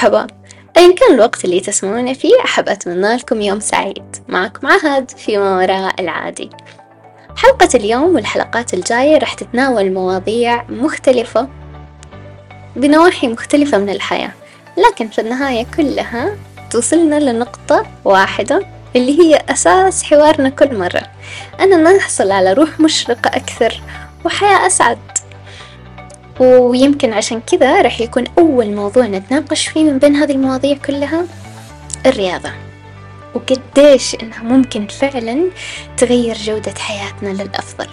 مرحبا. أيا كان الوقت اللي تسمعون فيه أحب أتمنى لكم يوم سعيد. معكم عهد في ما وراء العادي. حلقة اليوم والحلقات الجاية راح تتناول مواضيع مختلفة بنواحي مختلفة من الحياة. لكن في النهاية كلها توصلنا لنقطة واحدة اللي هي أساس حوارنا كل مرة. أننا نحصل على روح مشرقة أكثر وحياة أسعد. ويمكن عشان كذا راح يكون أول موضوع نتناقش فيه من بين هذه المواضيع كلها الرياضة. وقديش إنها ممكن فعلا تغير جودة حياتنا للأفضل.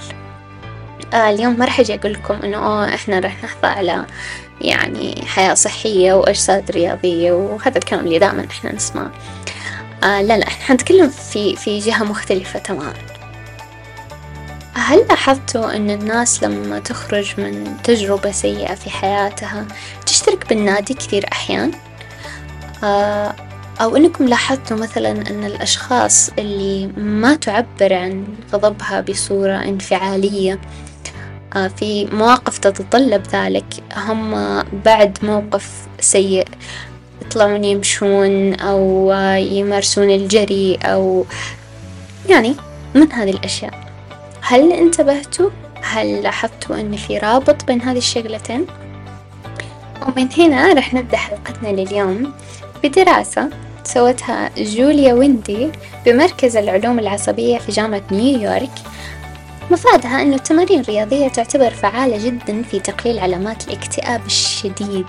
آه اليوم ما راح أجي أقول لكم إنه أوه إحنا راح نحظى على يعني حياة صحية وأجساد رياضية وهذا الكلام اللي دائما إحنا نسمعه. آه لا لا إحنا حنتكلم في في جهة مختلفة تماما. هل لاحظتوا أن الناس لما تخرج من تجربة سيئة في حياتها تشترك بالنادي كثير أحيان؟ آه أو أنكم لاحظتوا مثلا أن الأشخاص اللي ما تعبر عن غضبها بصورة انفعالية آه في مواقف تتطلب ذلك هم بعد موقف سيء يطلعون يمشون أو يمارسون الجري أو يعني من هذه الأشياء هل انتبهتوا؟ هل لاحظتوا أن في رابط بين هذه الشغلتين؟ ومن هنا رح نبدأ حلقتنا لليوم بدراسة سوتها جوليا ويندي بمركز العلوم العصبية في جامعة نيويورك مفادها أن التمارين الرياضية تعتبر فعالة جدا في تقليل علامات الاكتئاب الشديد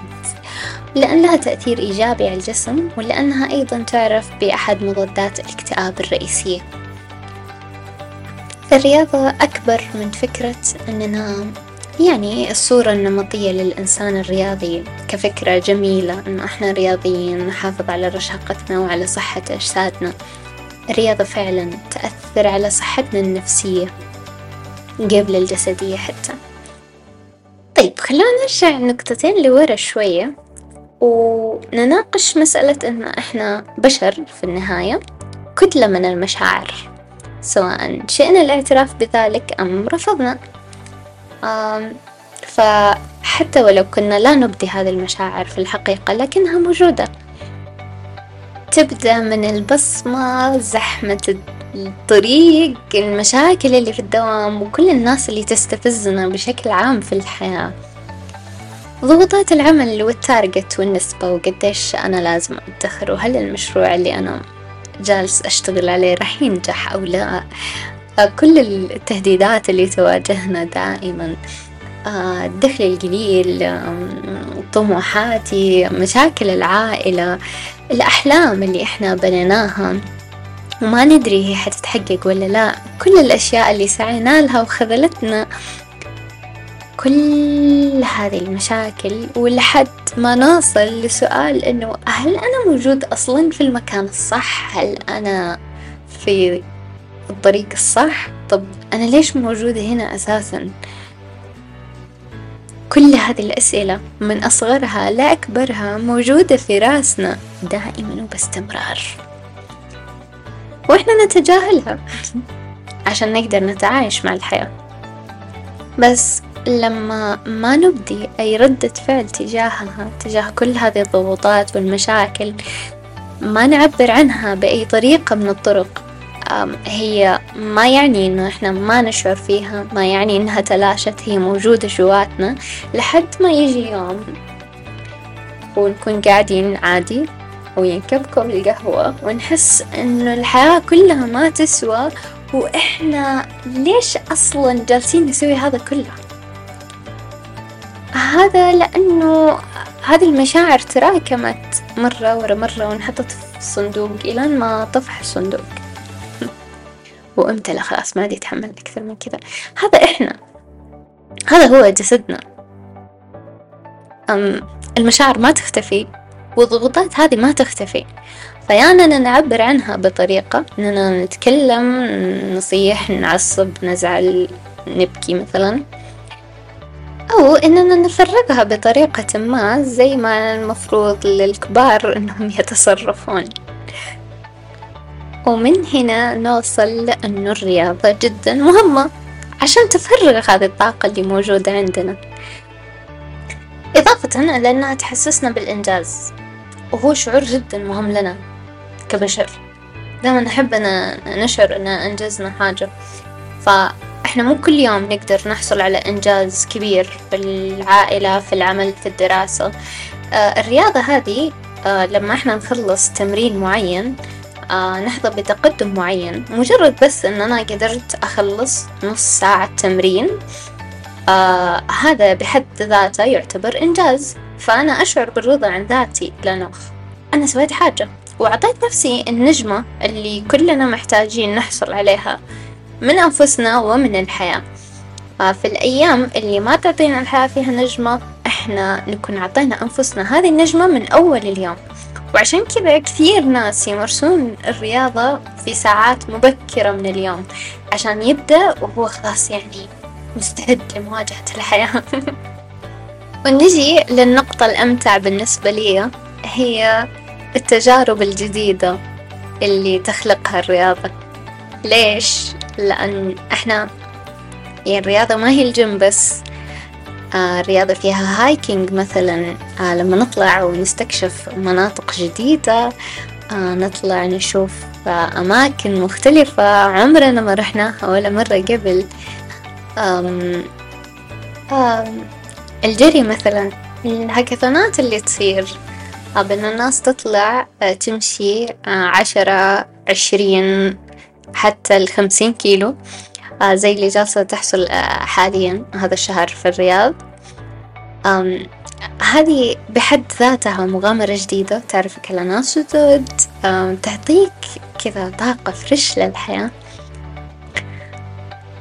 لأن لها تأثير إيجابي على الجسم ولأنها أيضا تعرف بأحد مضادات الاكتئاب الرئيسية الرياضة أكبر من فكرة أننا يعني الصورة النمطية للإنسان الرياضي كفكرة جميلة إنه إحنا رياضيين نحافظ على رشاقتنا وعلى صحة أجسادنا. الرياضة فعلا تأثر على صحتنا النفسية قبل الجسدية حتى. طيب خلونا نرجع نقطتين لورا شوية ونناقش مسألة إن إحنا بشر في النهاية كتلة من المشاعر. سواء شئنا الاعتراف بذلك أم رفضنا. فحتى ولو كنا لا نبدي هذه المشاعر في الحقيقة لكنها موجودة. تبدأ من البصمة زحمة الطريق المشاكل اللي في الدوام وكل الناس اللي تستفزنا بشكل عام في الحياة. ضغوطات العمل والتارجت والنسبة وقديش أنا لازم أدخر وهل المشروع اللي أنا جالس أشتغل عليه راح ينجح أو لا. كل التهديدات اللي تواجهنا دائما. آه، الدخل القليل طموحاتي مشاكل العائلة الأحلام اللي إحنا بنيناها. وما ندري هي حتتحقق ولا لا. كل الأشياء اللي سعينا لها وخذلتنا كل هذه المشاكل ولحد ما نوصل لسؤال إنه هل أنا موجود أصلا في المكان الصح؟ هل أنا في الطريق الصح؟ طب أنا ليش موجودة هنا أساسا؟ كل هذه الأسئلة من أصغرها لأكبرها موجودة في راسنا دائما وباستمرار وإحنا نتجاهلها عشان نقدر نتعايش مع الحياة بس لما ما نبدي أي ردة فعل تجاهها تجاه كل هذه الضغوطات والمشاكل ما نعبر عنها بأي طريقة من الطرق. هي ما يعني إنه إحنا ما نشعر فيها ما يعني إنها تلاشت هي موجودة جواتنا. لحد ما يجي يوم ونكون قاعدين عادي وينكبكم القهوة ونحس إنه الحياة كلها ما تسوى وإحنا ليش أصلا جالسين نسوي هذا كله؟ هذا لأنه هذه المشاعر تراكمت مرة ورا مرة وانحطت في الصندوق إلى ما طفح الصندوق. وامتلأ خلاص ما عاد يتحمل أكثر من كذا. هذا إحنا. هذا هو جسدنا. أم المشاعر ما تختفي والضغوطات هذه ما تختفي. فيا أننا نعبر عنها بطريقة أننا نتكلم نصيح نعصب نزعل نبكي مثلا. أو إننا نفرغها بطريقة ما زي ما المفروض للكبار إنهم يتصرفون. ومن هنا نوصل لأنه الرياضة جدا مهمة عشان تفرغ هذه الطاقة اللي موجودة عندنا. إضافة إلى أنها تحسسنا بالإنجاز وهو شعور جدا مهم لنا كبشر. دائما نحب أن نشعر أن أنجزنا حاجة. فإحنا مو كل يوم نقدر نحصل على إنجاز كبير في العائلة في العمل في الدراسة. آه، الرياضة هذه آه، لما إحنا نخلص تمرين معين آه، نحظى بتقدم معين. مجرد بس إن أنا قدرت أخلص نص ساعة تمرين هذا بحد ذاته يعتبر إنجاز. فأنا أشعر بالرضا عن ذاتي لأنه أنا سويت حاجة وأعطيت نفسي النجمة اللي كلنا محتاجين نحصل عليها. من أنفسنا ومن الحياة. في الأيام اللي ما تعطينا الحياة فيها نجمة إحنا نكون عطينا أنفسنا هذه النجمة من أول اليوم. وعشان كذا كثير ناس يمارسون الرياضة في ساعات مبكرة من اليوم عشان يبدأ وهو خلاص يعني مستعد لمواجهة الحياة. ونجي للنقطة الأمتع بالنسبة لي هي التجارب الجديدة اللي تخلقها الرياضة. ليش؟ لأن إحنا يعني الرياضة ما هي الجيم بس آه الرياضة فيها hiking مثلا آه لما نطلع ونستكشف مناطق جديدة آه نطلع نشوف آه أماكن مختلفة. عمرنا ما رحناها ولا مرة قبل. آم آم الجري مثلا الهاكاثونات اللي تصير بأن الناس تطلع آه، تمشي آه، عشرة عشرين حتى الخمسين كيلو. آه، زي اللي جالسة تحصل حاليا هذا الشهر في الرياض. هذه بحد ذاتها مغامرة جديدة تعرفك على ناس جدد تعطيك كذا طاقة fresh للحياة.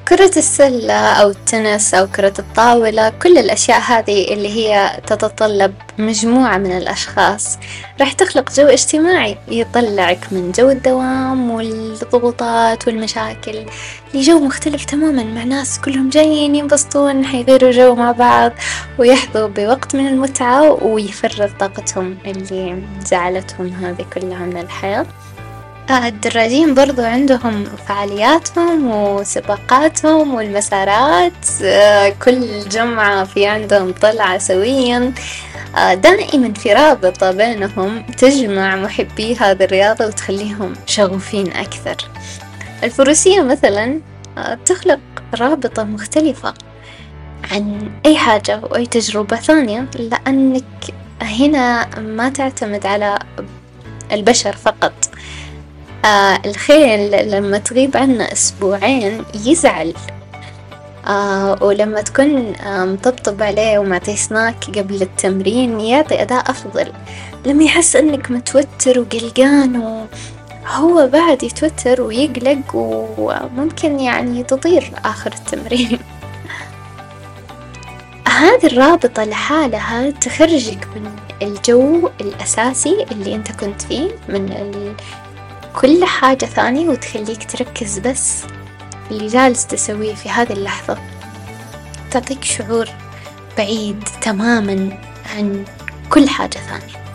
كرة السلة أو التنس أو كرة الطاولة كل الأشياء هذه اللي هي تتطلب مجموعة من الأشخاص. راح تخلق جو اجتماعي يطلعك من جو الدوام والضغوطات والمشاكل لجو مختلف تماما مع ناس كلهم جايين ينبسطون حيغيروا جو مع بعض ويحظوا بوقت من المتعة ويفرغ طاقتهم اللي زعلتهم هذه كلها من الحياة. الدراجين برضو عندهم فعالياتهم وسباقاتهم والمسارات آه، كل جمعة في عندهم طلعة سويا آه، دائما في رابطة بينهم تجمع محبي هذه الرياضة وتخليهم شغوفين أكثر. الفروسية مثلا آه، تخلق رابطة مختلفة عن أي حاجة وأي تجربة ثانية لأنك هنا ما تعتمد على البشر فقط. آه الخيل لما تغيب عنا أسبوعين يزعل. آه ولما تكون آه مطبطب عليه ومعطيه سناك قبل التمرين يعطي أداء أفضل. لما يحس إنك متوتر وقلقان وهو بعد يتوتر ويقلق وممكن يعني تطير آخر التمرين. هذه الرابطة لحالها تخرجك من الجو الأساسي اللي أنت كنت فيه من كل حاجة ثانية وتخليك تركز بس اللي جالس تسويه في هذه اللحظة. تعطيك شعور بعيد تماما عن كل حاجة ثانية.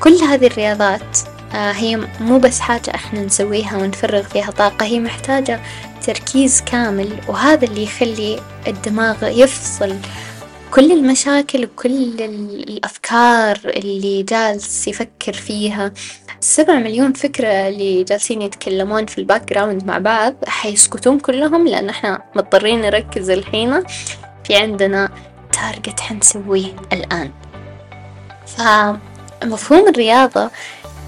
كل هذه الرياضات آه، هي مو بس حاجة إحنا نسويها ونفرغ فيها طاقة هي محتاجة تركيز كامل وهذا اللي يخلي الدماغ يفصل كل المشاكل وكل الأفكار اللي جالس يفكر فيها. سبع مليون فكرة اللي جالسين يتكلمون في ال background مع بعض حيسكتون كلهم لأن إحنا مضطرين نركز الحين في عندنا تارجت حنسويه الآن. فمفهوم الرياضة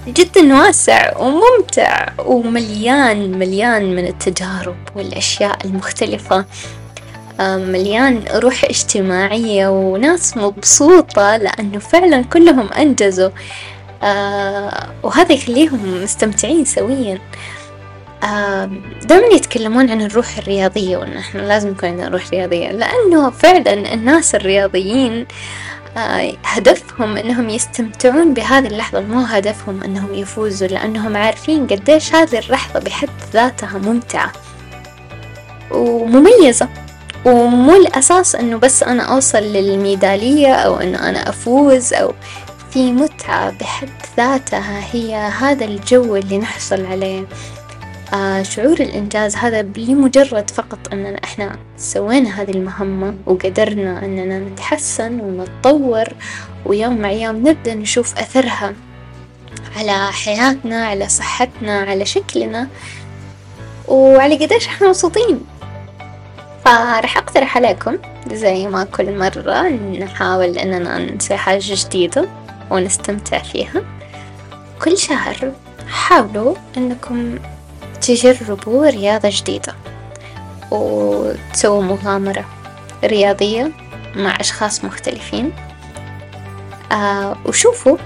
جدا واسع وممتع ومليان مليان من التجارب والأشياء المختلفة. مليان روح اجتماعية وناس مبسوطة لأنه فعلا كلهم أنجزوا. آه وهذا يخليهم مستمتعين سويا. دائما يتكلمون عن الروح الرياضية وإن إحنا لازم يكون عندنا روح رياضية لأنه فعلا الناس الرياضيين آه هدفهم إنهم يستمتعون بهذه اللحظة مو هدفهم إنهم يفوزوا لأنهم عارفين قديش هذه اللحظة بحد ذاتها ممتعة ومميزة. ومو الأساس إنه بس أنا أوصل للميدالية أو إنه أنا أفوز أو في متعة بحد ذاتها هي هذا الجو اللي نحصل عليه. آه شعور الإنجاز هذا لمجرد فقط أننا إحنا سوينا هذه المهمة وقدرنا أننا نتحسن ونتطور ويوم مع يوم نبدأ نشوف أثرها على حياتنا على صحتنا على شكلنا. وعلى قديش إحنا مبسوطين. فراح أقترح عليكم. زي ما كل مرة نحاول إننا نسوي حاجة جديدة ونستمتع فيها. كل شهر حاولوا إنكم تجربوا رياضة جديدة وتسووا مغامرة رياضية مع أشخاص مختلفين. آه وشوفوا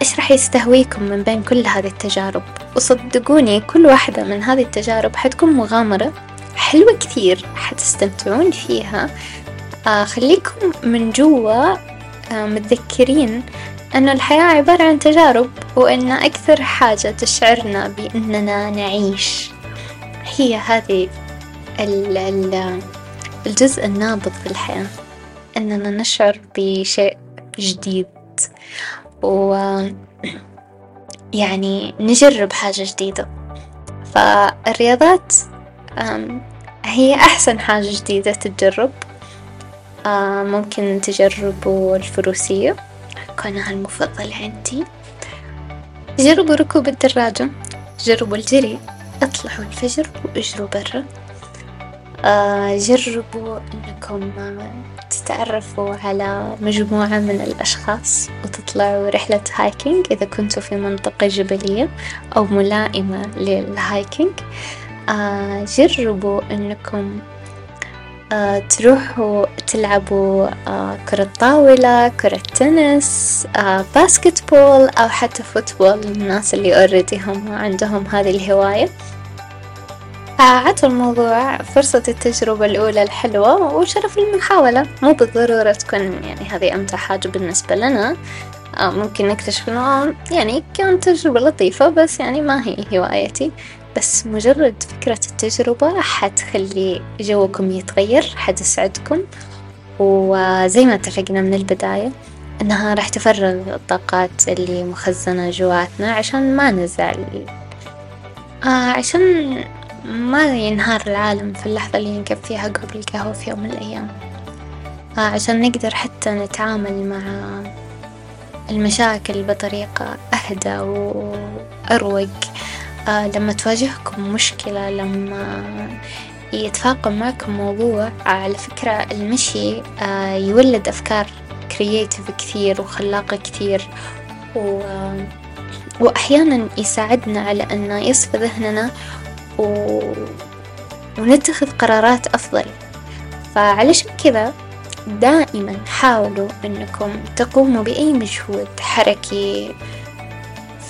إيش راح يستهويكم من بين كل هذه التجارب. وصدقوني كل واحدة من هذه التجارب حتكون مغامرة حلوة كثير حتستمتعون فيها. آه خليكم من جوا آه متذكرين أن الحياة عبارة عن تجارب وأن أكثر حاجة تشعرنا بأننا نعيش. هي هذه ال ال الجزء النابض في الحياة أننا نشعر بشيء جديد. و يعني نجرب حاجة جديدة. فالرياضات هي أحسن حاجة جديدة تتجرب. ممكن تجربوا الفروسية. كونها المفضل عندي. جربوا ركوب الدراجة. جربوا الجري. اطلعوا الفجر واجروا برا. جربوا إنكم تتعرفوا على مجموعة من الأشخاص وتطلعوا رحلة هايكينج إذا كنتوا في منطقة جبلية أو ملائمة لل hiking آه جربوا إنكم آه تروحوا تلعبوا آه كرة طاولة كرة تنس آه basketball أو حتى football الناس اللي already هم عندهم هذه الهواية. عطوا الموضوع فرصة التجربة الأولى الحلوة وشرف المحاولة. مو بالضرورة تكون يعني هذه أمتع حاجة بالنسبة لنا. آه ممكن نكتشف إنه يعني كانت تجربة لطيفة بس يعني ما هي هوايتي. بس مجرد فكرة التجربة حتخلي جوكم يتغير حتسعدكم وزي ما اتفقنا من البداية إنها راح تفرغ الطاقات اللي مخزنة جواتنا عشان ما نزعل. آه عشان ما ينهار العالم في اللحظة اللي نقف فيها قبل القهوة في يوم من الأيام. آه عشان نقدر حتى نتعامل مع المشاكل بطريقة أهدى وأروق. لما تواجهكم مشكلة لما يتفاقم معكم موضوع على فكرة المشي آه يولد أفكار كرييتيف كثير وخلاقة كثير و... وأحيانا يساعدنا على أن يصفى ذهننا و... ونتخذ قرارات أفضل. فعلشان كذا دائما حاولوا أنكم تقوموا بأي مجهود حركي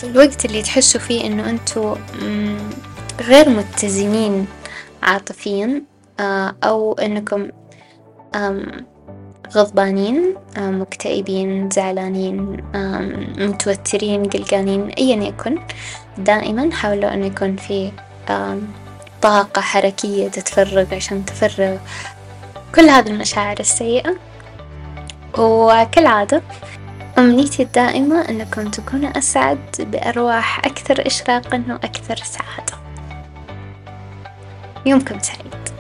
الوقت اللي تحسوا فيه إنه أنتوا غير متزنين عاطفيا آه، أو إنكم غضبانين مكتئبين زعلانين متوترين قلقانين أيا يكن دائما حاولوا أن يكون في طاقة حركية تتفرغ عشان تفرغ كل هذه المشاعر السيئة. وكالعادة أمنيتي الدائمة أنكم تكونوا أسعد بأرواح أكثر إشراقا وأكثر سعادة. يومكم سعيد.